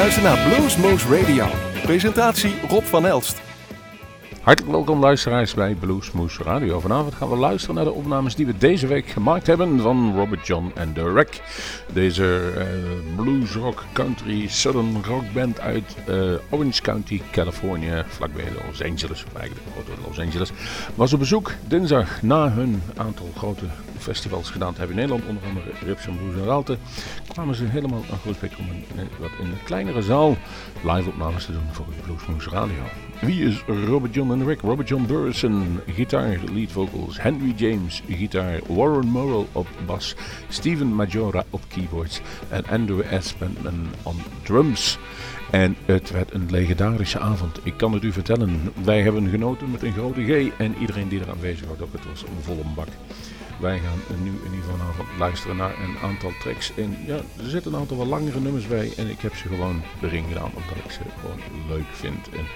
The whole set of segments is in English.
Luister naar Bluesmoose Radio. Presentatie Rob van Elst. Hartelijk welkom luisteraars bij Bluesmoose Radio. Vanavond gaan we luisteren naar de opnames die we deze week gemaakt hebben van Robert John en The Wreck. Deze uh, blues rock country southern rock band uit uh, Orange County, Californië, vlakbij Los Angeles, eigenlijk grote Los Angeles. Was op bezoek dinsdag na hun aantal grote festivals gedaan hebben in Nederland, onder andere Rips en Blues en Raalte, kwamen ze helemaal naar Groesbeek om wat in een kleinere zaal live opnames te doen voor de Bluesmoose Radio. Wie is Robert John en Rick? Robert John Burrison, gitaar, lead vocals. Henry James, gitaar. Warren Morrell op bas. Steven Majora op keyboards. En Andrew Espentman on drums. En het werd een legendarische avond. Ik kan het u vertellen. Wij hebben genoten met een grote G. En iedereen die er aanwezig was, ook het was een volle bak. Wij gaan nu in ieder geval luisteren naar een aantal tracks. En ja, er zitten een aantal wat langere nummers bij. En ik heb ze gewoon erin gedaan omdat ik ze gewoon leuk vind. En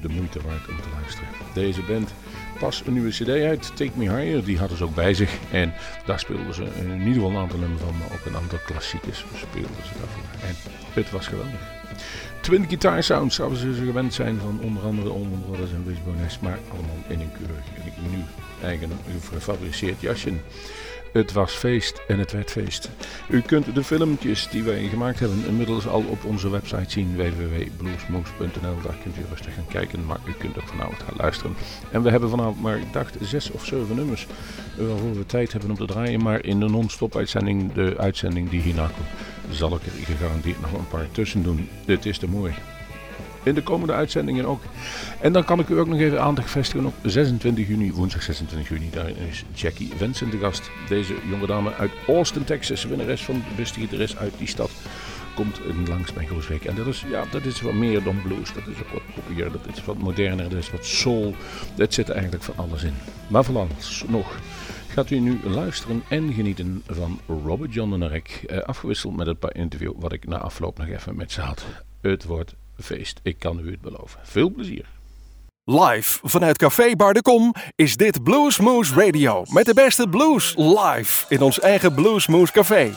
de moeite waard om te luisteren. Deze band pas een nieuwe cd uit, Take Me Higher. Die hadden ze ook bij zich. En daar speelden ze in ieder geval een aantal nummers van. Maar ook een aantal klassiekers speelden ze daarvoor. En het was geweldig. Twin guitar sounds zouden ze gewend zijn van onder andere Allman Brothers en Wishbone maar allemaal in een keurig nu eigen gefabriceerd jasje. Het was feest en het werd feest. U kunt de filmpjes die wij gemaakt hebben inmiddels al op onze website zien www.bluesmoose.nl. Daar kunt u rustig gaan kijken, maar u kunt ook vanavond gaan luisteren. En we hebben vanavond maar, ik dacht, zes of zeven nummers waarvoor we tijd hebben om te draaien. Maar in de non-stop uitzending, de uitzending die hierna komt, zal ik er gegarandeerd nog een paar tussen doen. Dit is te mooi in de komende uitzendingen ook. En dan kan ik u ook nog even aandacht vestigen op 26 juni, woensdag 26 juni. Daar is Jackie Vincent de gast. Deze jonge dame uit Austin, Texas, winnares van de beste gitarist uit die stad komt langs bij Groesbeek. En dat is, ja, dat is wat meer dan blues. Dat is ook wat poppier, dat is wat moderner, dat is wat soul. Dat zit eigenlijk van alles in. Maar nog gaat u nu luisteren en genieten van Robert John en Rek. Eh, afgewisseld met een paar interview wat ik na afloop nog even met ze had. Wordt feest. Ik kan u het beloven. Veel plezier. Live vanuit Café Bar de Kom is dit Bluesmoose Radio. Met de beste blues live in ons eigen Bluesmoose Café.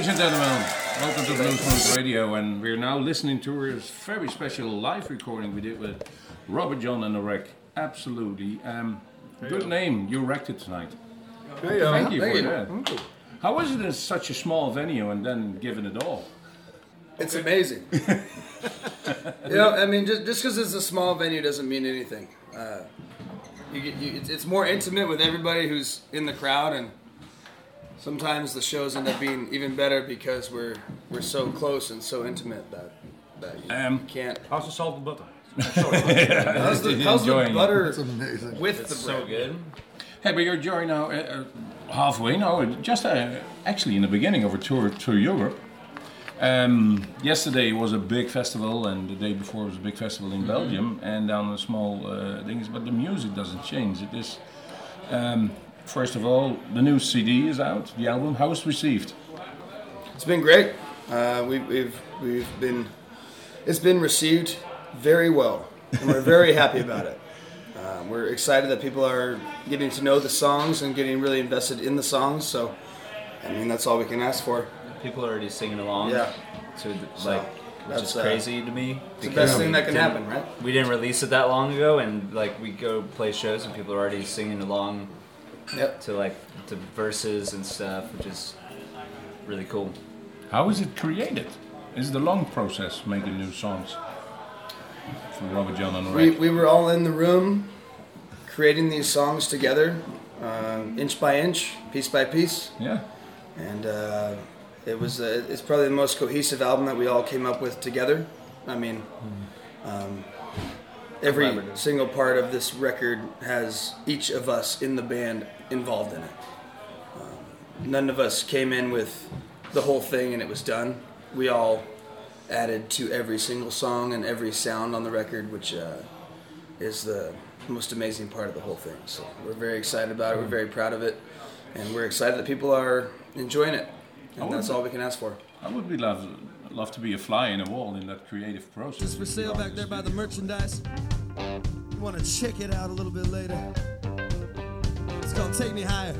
Ladies and gentlemen, welcome to Bluesmoose Radio, and we're now listening to a very special live recording we did with Robert Jon and the Wreck. Absolutely. Um, good name, you wrecked it tonight. Hey, uh, Thank you thank for you. that. How was it in such a small venue and then giving it all? It's amazing. you know, I mean, just just because it's a small venue doesn't mean anything. Uh, you get, you, it's, it's more intimate with everybody who's in the crowd, and sometimes the shows end up being even better because we're we're so close and so intimate that that you Um, can't. How's the salt and butter? How's the, how's the Enjoying it. butter amazing. with the So bread? good. Hey, but you're during now uh, uh, halfway now, just uh, actually in the beginning of a tour through Europe. Um, yesterday was a big festival, and the day before was a big festival in Belgium, and down the small uh, things. But the music doesn't change. It is, um, first of all, the new CD is out. The album, how was it received? It's been great. Uh, we, we've we've been it's been received very well, and we're very happy about it. Uh, we're excited that people are getting to know the songs and getting really invested in the songs. So, I mean, that's all we can ask for. People are already singing along. Yeah. To the, like, which that's, is uh, crazy to me. It's the best thing that can happen, right? We didn't release it that long ago, and like we go play shows, and people are already singing along Yep. to like to verses and stuff, which is really cool. How is it created? Is it a long process making new songs? For Robert Jon and the We, we were all in the room creating these songs together, um, inch by inch, piece by piece. Yeah. and uh, it was uh, it's probably the most cohesive album that we all came up with together. I mean, um, every single part of this record has each of us in the band involved in it. Um, none of us came in with the whole thing and it was done. We all added to every single song and every sound on the record, which uh, is the most amazing part of the whole thing. So we're very excited about it. We're very proud of it, and we're excited that people are enjoying it. And that's all we can ask for. I would be love, love to be a fly in a wall in that creative process. It's for sale back there by the merchandise. You want to check it out a little bit later? It's called Take Me Higher.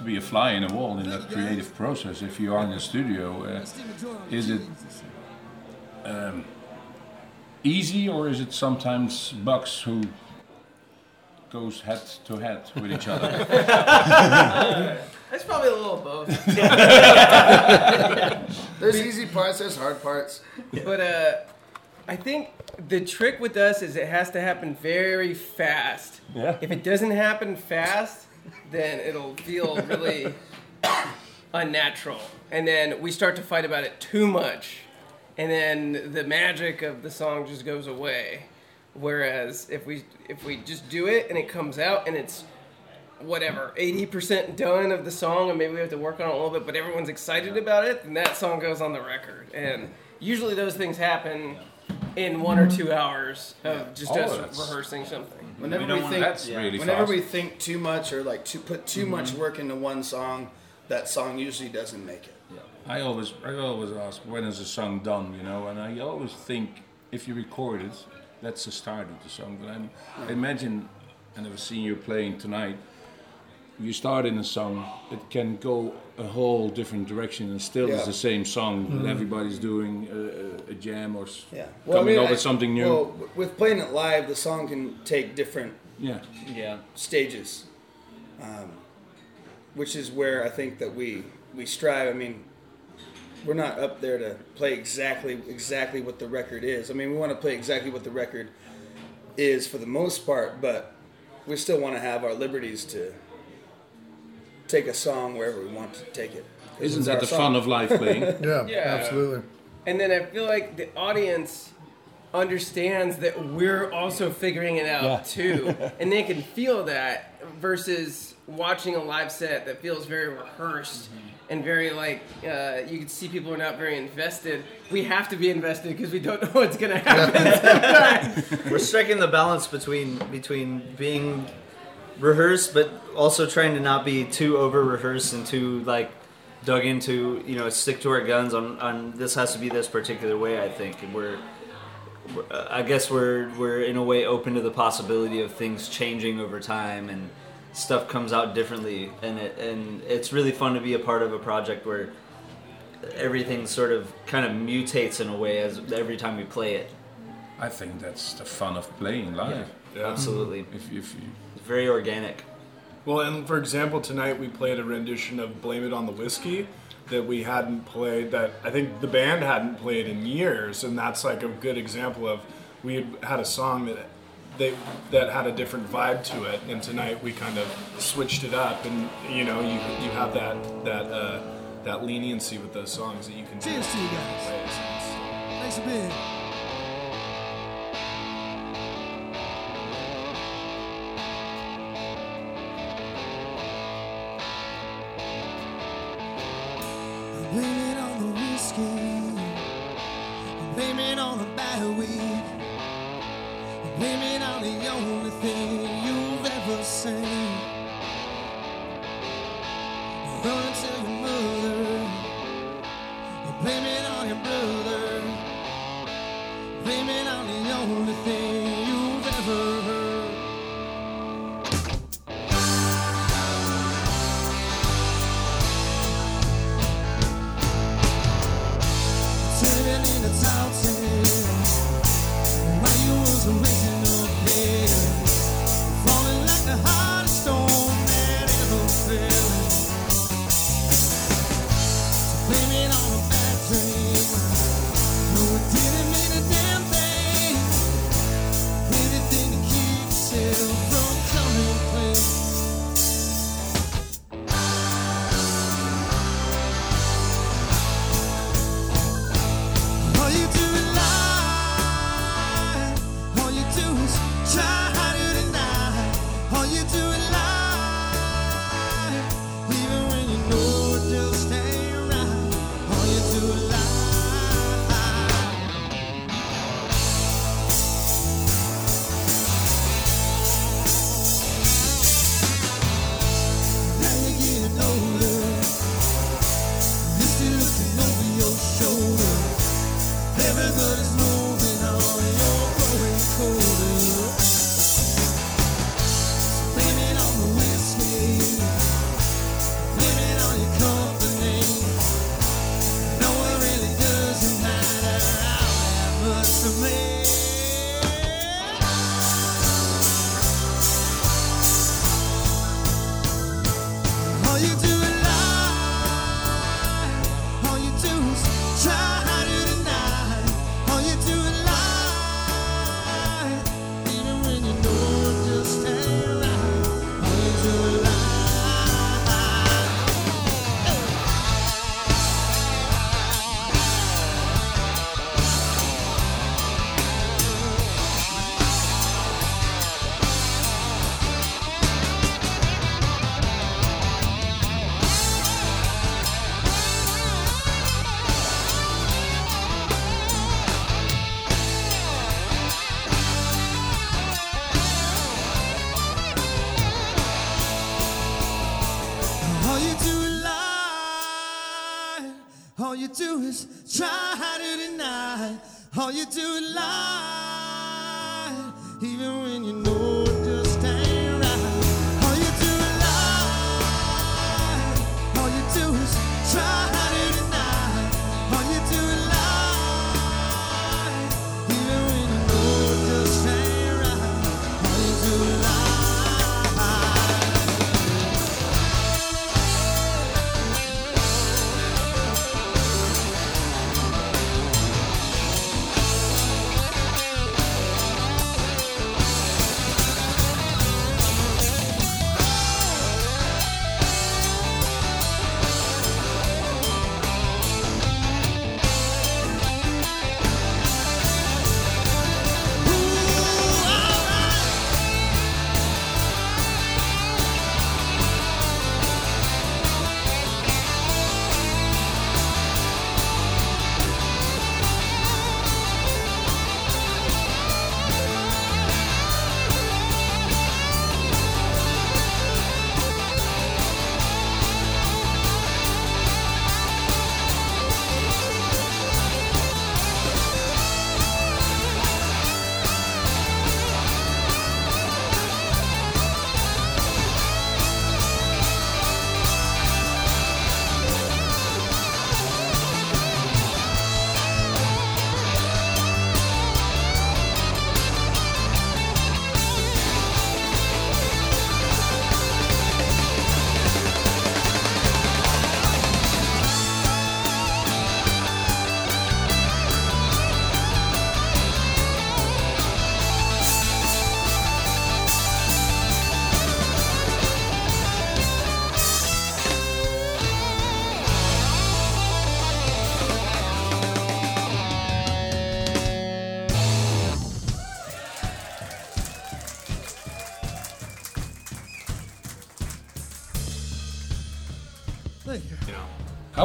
To be a fly in a wall in that creative process. If you are in the studio, uh, is it um, easy or is it sometimes Bucks who goes head to head with each other? It's probably a little of both. There's easy parts, there's hard parts. But uh, I think the trick with us is it has to happen very fast. Yeah. If it doesn't happen fast, then it'll feel really unnatural. And then we start to fight about it too much. And then the magic of the song just goes away. Whereas if we if we just do it and it comes out and it's whatever, 80% done of the song, and maybe we have to work on it a little bit, but everyone's excited about it, then that song goes on the record. And usually those things happen in one or two hours of just Oh, us that's- rehearsing something. Whenever don't we, think, That's Yeah. really whenever fast. we think too much or like to put too mm-hmm. much work into one song, that song usually doesn't make it. Yeah. I always, I always ask when is the song done, you know, and I always think if you record it, that's the start of the song. But I'm, I imagine, and I've seen you playing tonight. You start in a song, it can go a whole different direction, and still Yeah. it's the same song that mm-hmm. everybody's doing a, a, a jam or s- Yeah. coming up with something new. Well, with playing it live, the song can take different yeah, Yeah. stages, um, which is where I think that we we strive. I mean, we're not up there to play exactly exactly what the record is. I mean, we want to play exactly what the record is for the most part, but we still want to have our liberties to take a song wherever we want to take it. 'Cause isn't that the song. fun of live playing? Yeah, Yeah. absolutely. And then I feel like the audience understands that we're also figuring it out too. and they can feel that versus watching a live set that feels very rehearsed and very like uh, you can see people are not very invested. We have to be invested because we don't know what's gonna happen. We're striking the balance between between being rehearsed, but also trying to not be too over rehearsed and too like dug into. You know, stick to our guns on on this has to be this particular way. I think, and we're. we're- I guess we're we're in a way open to the possibility of things changing over time and stuff comes out differently and it and it's really fun to be a part of a project where everything sort of kind of mutates in a way as every time we play it. I think that's the fun of playing live. Yeah, Absolutely. If, if you, very organic. Well, and for example, tonight we played a rendition of "Blame It on the Whiskey" that we hadn't played, that I think the band hadn't played in years, and that's like a good example of we had had a song that they that had a different vibe to it, and tonight we kind of switched it up, and you know, you you have that that uh, that leniency with those songs that you can do. Cheers to you guys. Thanks for being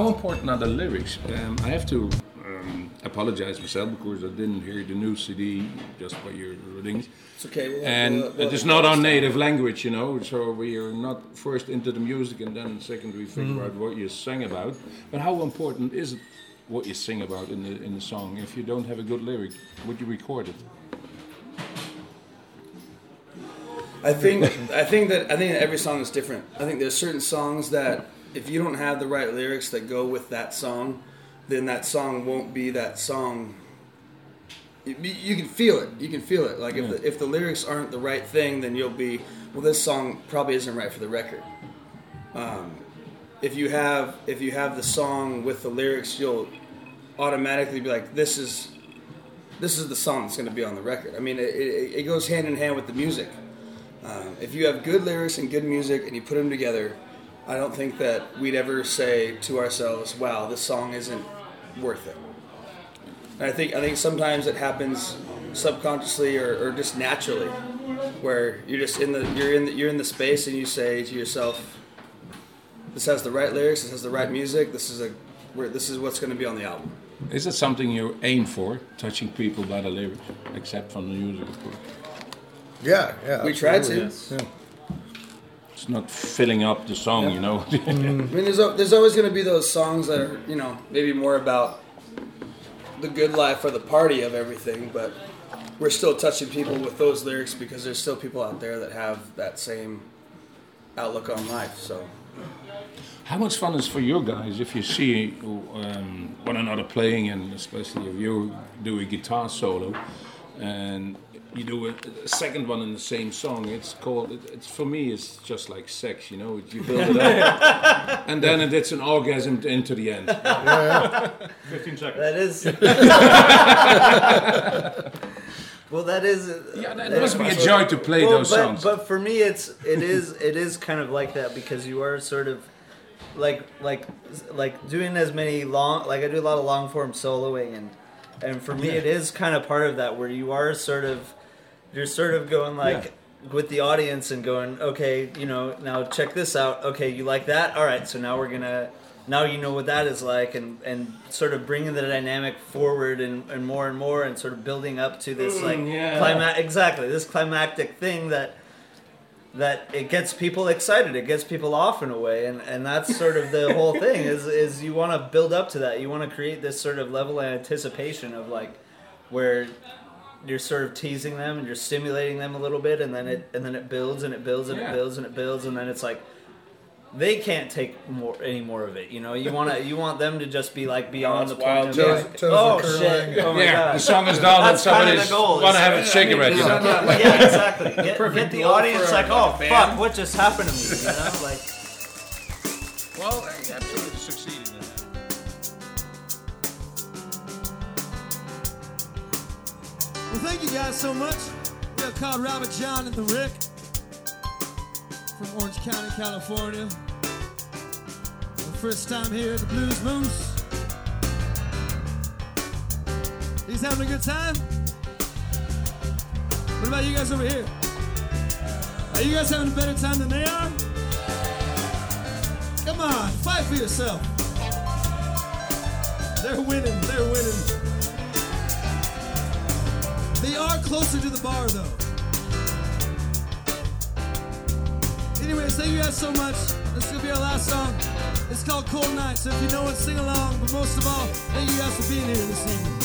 How important are the lyrics? Um, I have to um, apologize myself because I didn't hear the new CD just by your readings. It's okay. We'll, And we'll- we'll- it is not our native language, you know, so we are not first into the music and then second we figure out what you sang about. But how important is it what you sing about in the in the song? If you don't have a good lyric, would you record it? I think I think that I think that every song is different. I think there's certain songs that if you don't have the right lyrics that go with that song, then that song won't be that song. You, you can feel it. You can feel it. Like if the, if the lyrics aren't the right thing, then you'll be well. This song probably isn't right for the record. Um, if you have if you have the song with the lyrics, you'll automatically be like, this is this is the song that's going to be on the record. I mean, it, it, it goes hand in hand with the music. Um, if you have good lyrics and good music and you put them together, I don't think that we'd ever say to ourselves, "Wow, this song isn't worth it." And I think I think sometimes it happens subconsciously or, or just naturally, where you're just in the you're in the, you're in the space and you say to yourself, "This has the right lyrics. This has the right music. This is a where this is what's going to be on the album." Is it something you aim for, touching people by the lyrics, except from the music, of course? Yeah, yeah. We tried to. absolutely. It's not filling up the song, you know. I mean, there's there's always going to be those songs that are you know maybe more about the good life or the party of everything, but we're still touching people with those lyrics because there's still people out there that have that same outlook on life. So How much fun is for you guys if you see um, one another playing, and especially if you do a guitar solo, and you do a, a second one in the same song? It's called. It, it's for me. It's just like sex, you know. You build it up, and then it's an orgasm into the end. Fifteen seconds. That is. well, that is. Uh, yeah, that must be a joy to play Well, those but, songs. but for me, it's it is it is kind of like that because you are sort of like like like doing as many long like I do a lot of long form soloing and and for me it is kind of part of that where you are sort of you're sort of going like with the audience and going okay you know now check this out. Okay you like that? All right so now we're gonna now you know what that is like and and sort of bringing the dynamic forward and, and more and more and sort of building up to this like mm, yeah. clima- exactly this climactic thing that that it gets people excited it gets people off in a way and and that's sort of the whole thing is is you want to build up to that. You want to create this sort of level of anticipation of like where you're sort of teasing them and you're stimulating them a little bit and then it and then it builds and it builds and Yeah. it builds and it builds and then it's like they can't take more any more of it you know you want to you want them to just be like beyond it's the point of joy. like, Toes oh are shit oh my yeah, god the song is done, and That's kind of somebody's the goal, want to have a cigarette. You know? yeah, exactly. Get, get the audience like, oh fuck, what just happened to me? You know, like. Well, absolutely Well, thank you guys so much. We're called Robert Jon and the Wreck from Orange County, California. The first time here at the Bluesmoose. He's having a good time. What about you guys over here? Are you guys having a better time than they are? Come on, fight for yourself. They're winning, they're winning. They are closer to the bar though. Anyways, thank you guys so much. This is gonna be our last song. It's called Cold Night, so if you know it, sing along. But most of all, thank you guys for being here this evening.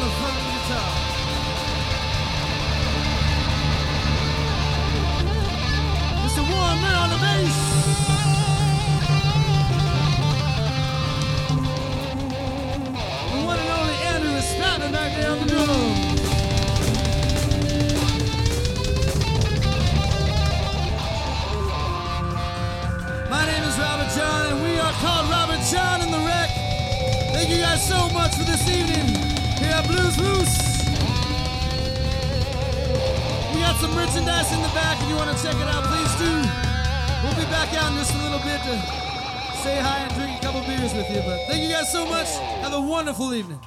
The fucking guitar. To check it out, please do. We'll be back out in just a little bit to say hi and drink a couple beers with you. But thank you guys so much. Have a wonderful evening.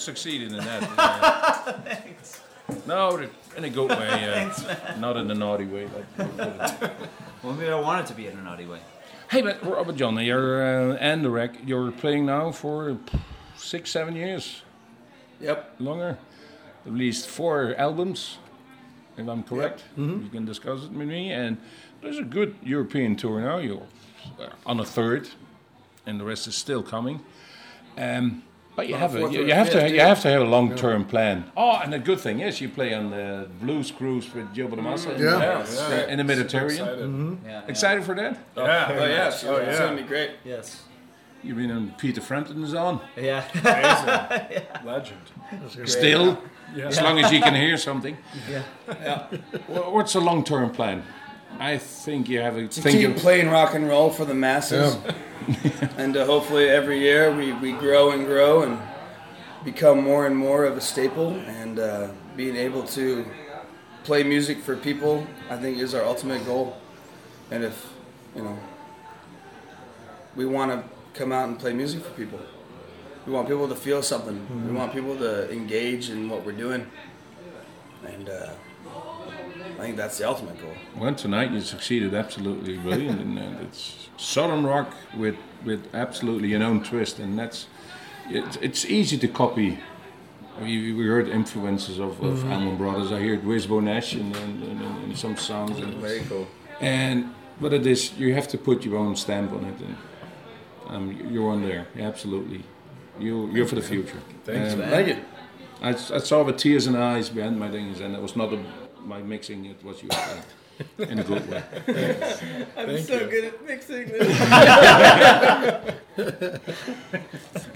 Succeeded in that. uh, No, in a good way, uh, not in a naughty way. Like, Well, maybe I want it to be in a naughty way. hey, but Robert Jon, you're uh, and the Wreck. You're playing now for six, seven years, Yep. longer. At least four albums, if I'm correct. You can discuss it with me. And there's a good European tour now. You're uh, on a third, and the rest is still coming. Um, but you have a a, you, you have to you have to have a long term plan. Oh, and a good thing is you play on the blues cruise with Joe Bonamassa in, Yeah. Yeah. in the Mediterranean. Excited. Mm-hmm. Mm-hmm. Yeah. Excited for that? Oh, yeah. Oh yeah, it's, Oh, it's gonna be great. Yes. You've been on Peter Frampton's on. Yeah. Amazing. Legend. Still, Yeah. as long as you can hear something. yeah. Wha- What's the long term plan? I think you have a To think keep of, playing rock and roll for the masses, and uh, hopefully every year we, we grow and grow and become more and more of a staple. And uh, being able to play music for people, I think, is our ultimate goal. And if you know, we want to come out and play music for people. We want people to feel something. We want people to engage in what we're doing. And uh, I think that's the ultimate goal. Well, tonight you succeeded absolutely brilliant, and uh, it's southern rock with with absolutely an own twist, and that's it's, it's easy to copy. We, we heard influences of, of Allman Brothers. I heard Wishbone Ash and, in, in, in some songs, and, Very cool. and but it is you have to put your own stamp on it, and um, you're on there absolutely. You you're for the future. Thanks, Um, man. Thank you. I, I saw the tears in the eyes behind my things, and it was not a, my mixing; it was you uh, in a good way. I'm Thank so you. good at mixing this.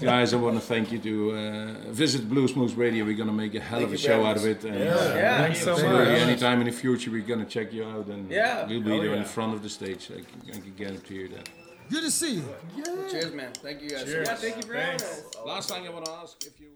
Guys, I want to thank you to uh, visit Bluesmoose Radio. We're gonna make a hell of a show out of it, and Yeah. Thanks so absolutely, much. anytime in the future we're gonna check you out, and Yeah. we'll be Hell there in yeah. the front of the stage. I can, I can guarantee you that. Good to see you. Cheers, man. Thank you guys. Cheers. much. Thank you for having us. Last thing I want to ask if you.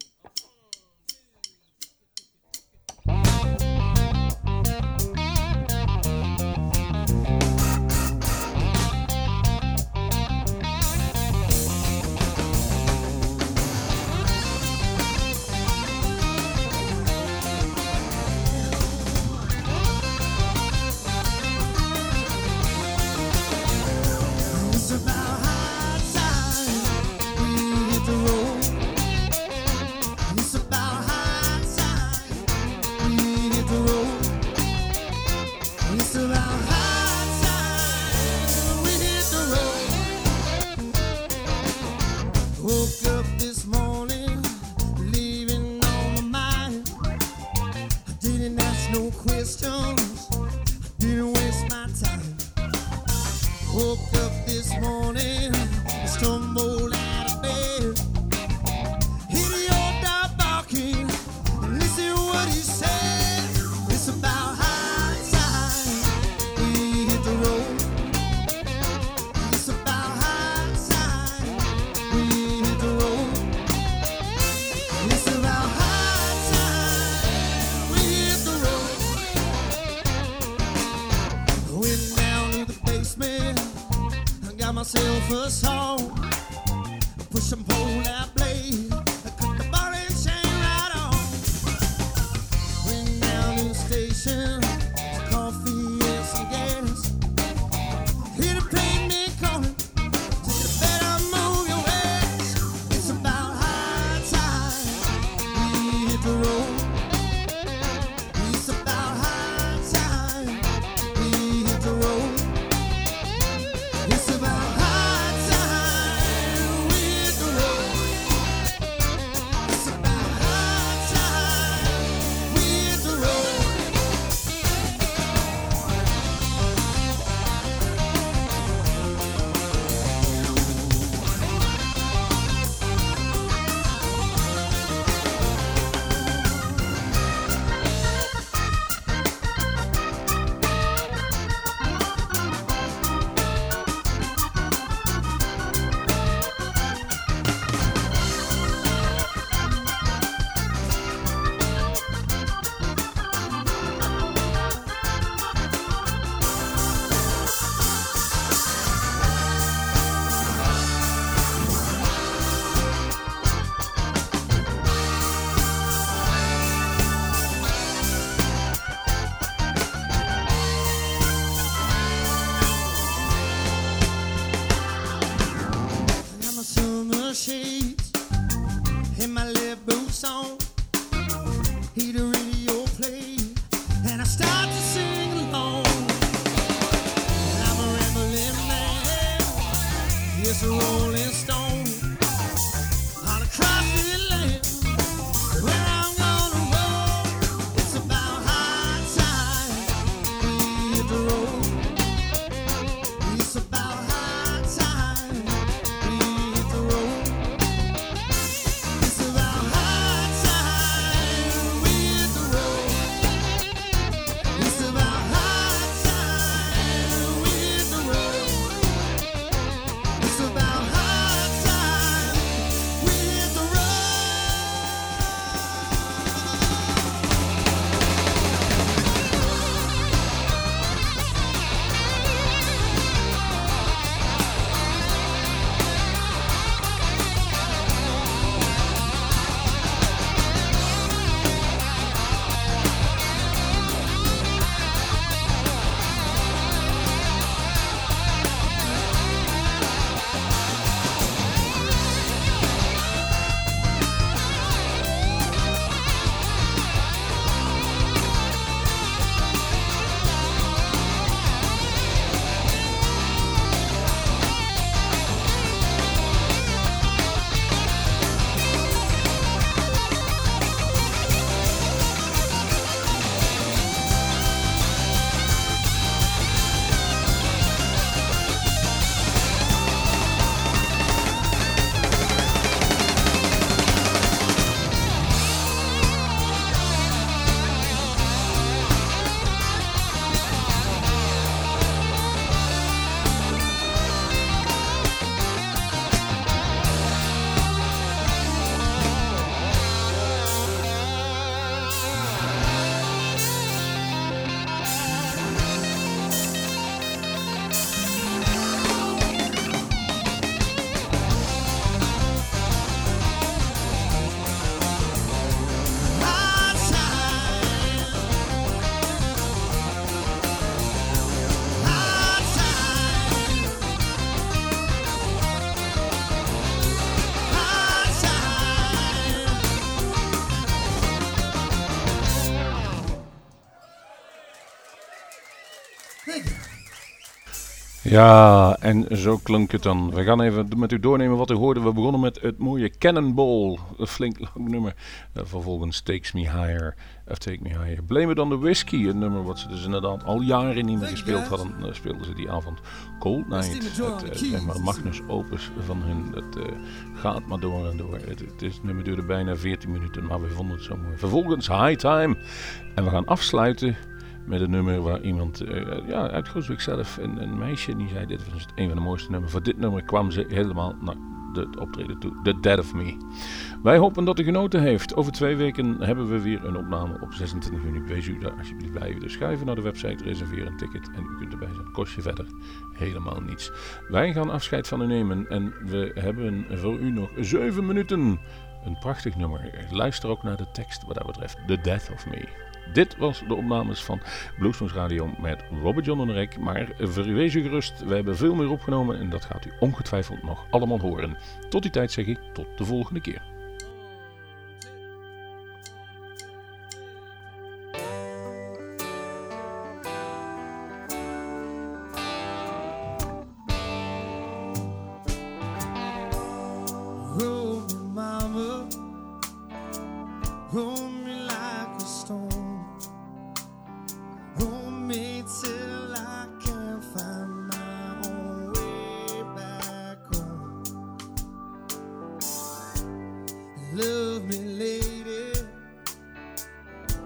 Ja, en zo klonk het dan. We gaan even met u doornemen wat u hoorde. We begonnen met het mooie Cannonball. Een flink lang nummer. Uh, vervolgens Takes Me Higher. Of Take Me Higher. Blame It On The Whiskey. Een nummer wat ze dus inderdaad al jaren niet meer gespeeld hadden. Uh, speelden ze die avond. Cold Night. Het uh, maar Magnus Opus van hun. Het gaat maar door en door. Het, het, is, het nummer duurde bijna 14 minuten. Maar we vonden het zo mooi. Vervolgens High Time. En we gaan afsluiten met een nummer waar iemand, uh, ja, uit zelf, een, een, meisje, die zei: Dit was een van de mooiste nummers. Voor dit nummer kwam ze helemaal naar de optreden toe. The Dead of Me. Wij hopen dat u genoten heeft. Over twee weken hebben we weer een opname op 26 juni. Wees u daar alsjeblieft bij. Dus schuiven naar de website, reserveer een ticket en u kunt erbij zijn. Kost je verder helemaal niets. Wij gaan afscheid van u nemen en we hebben voor u nog 7 minuten. Een prachtig nummer. Luister ook naar de tekst wat dat betreft. The Death of Me. Dit was de opnames van Bluesmoes Radio met Robert John en Rek. Maar verwees u gerust, we hebben veel meer opgenomen en dat gaat u ongetwijfeld nog allemaal horen. Tot die tijd zeg ik tot de volgende keer.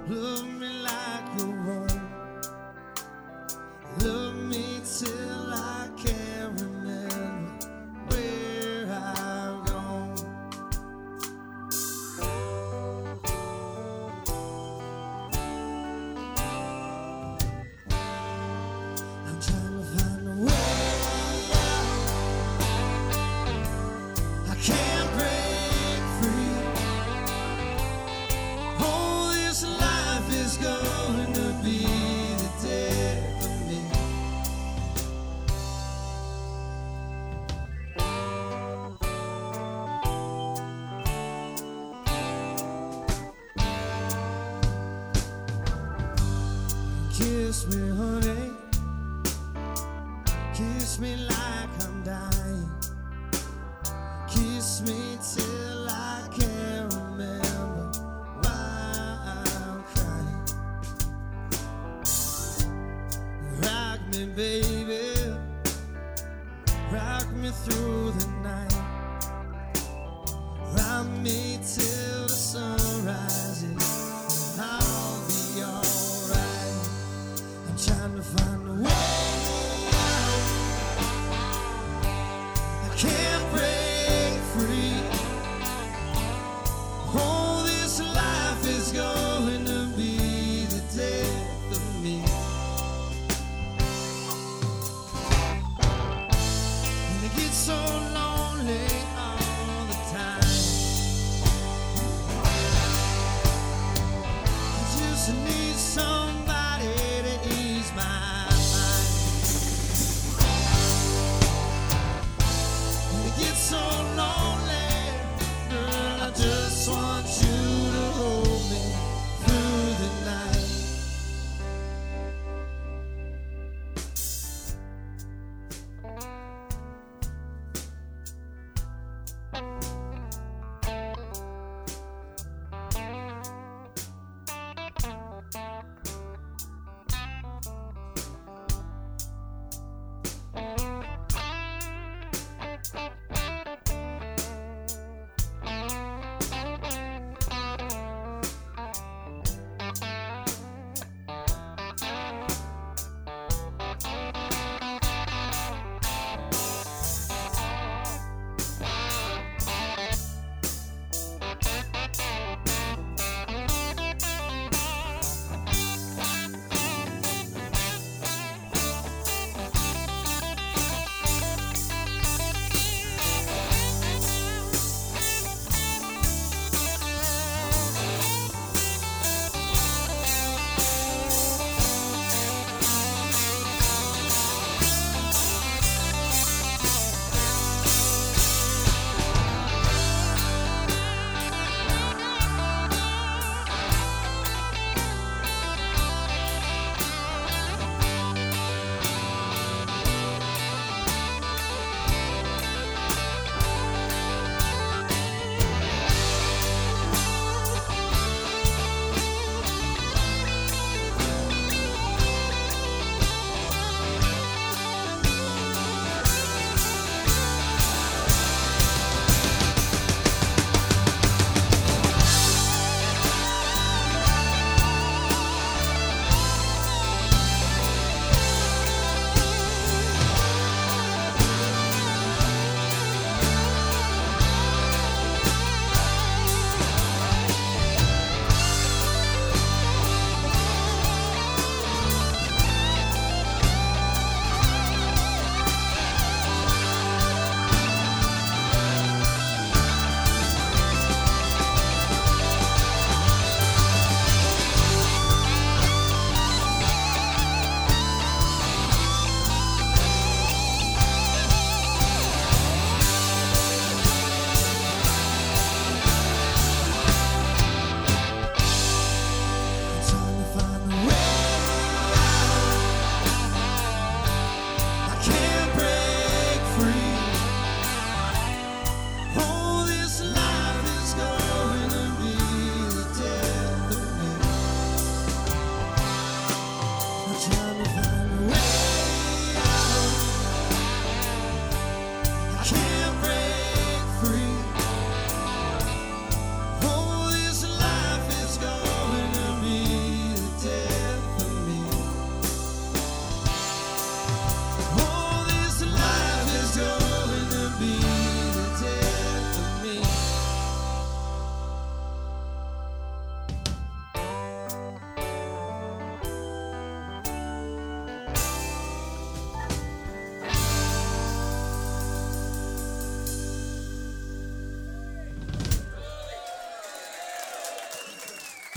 Love me like you want.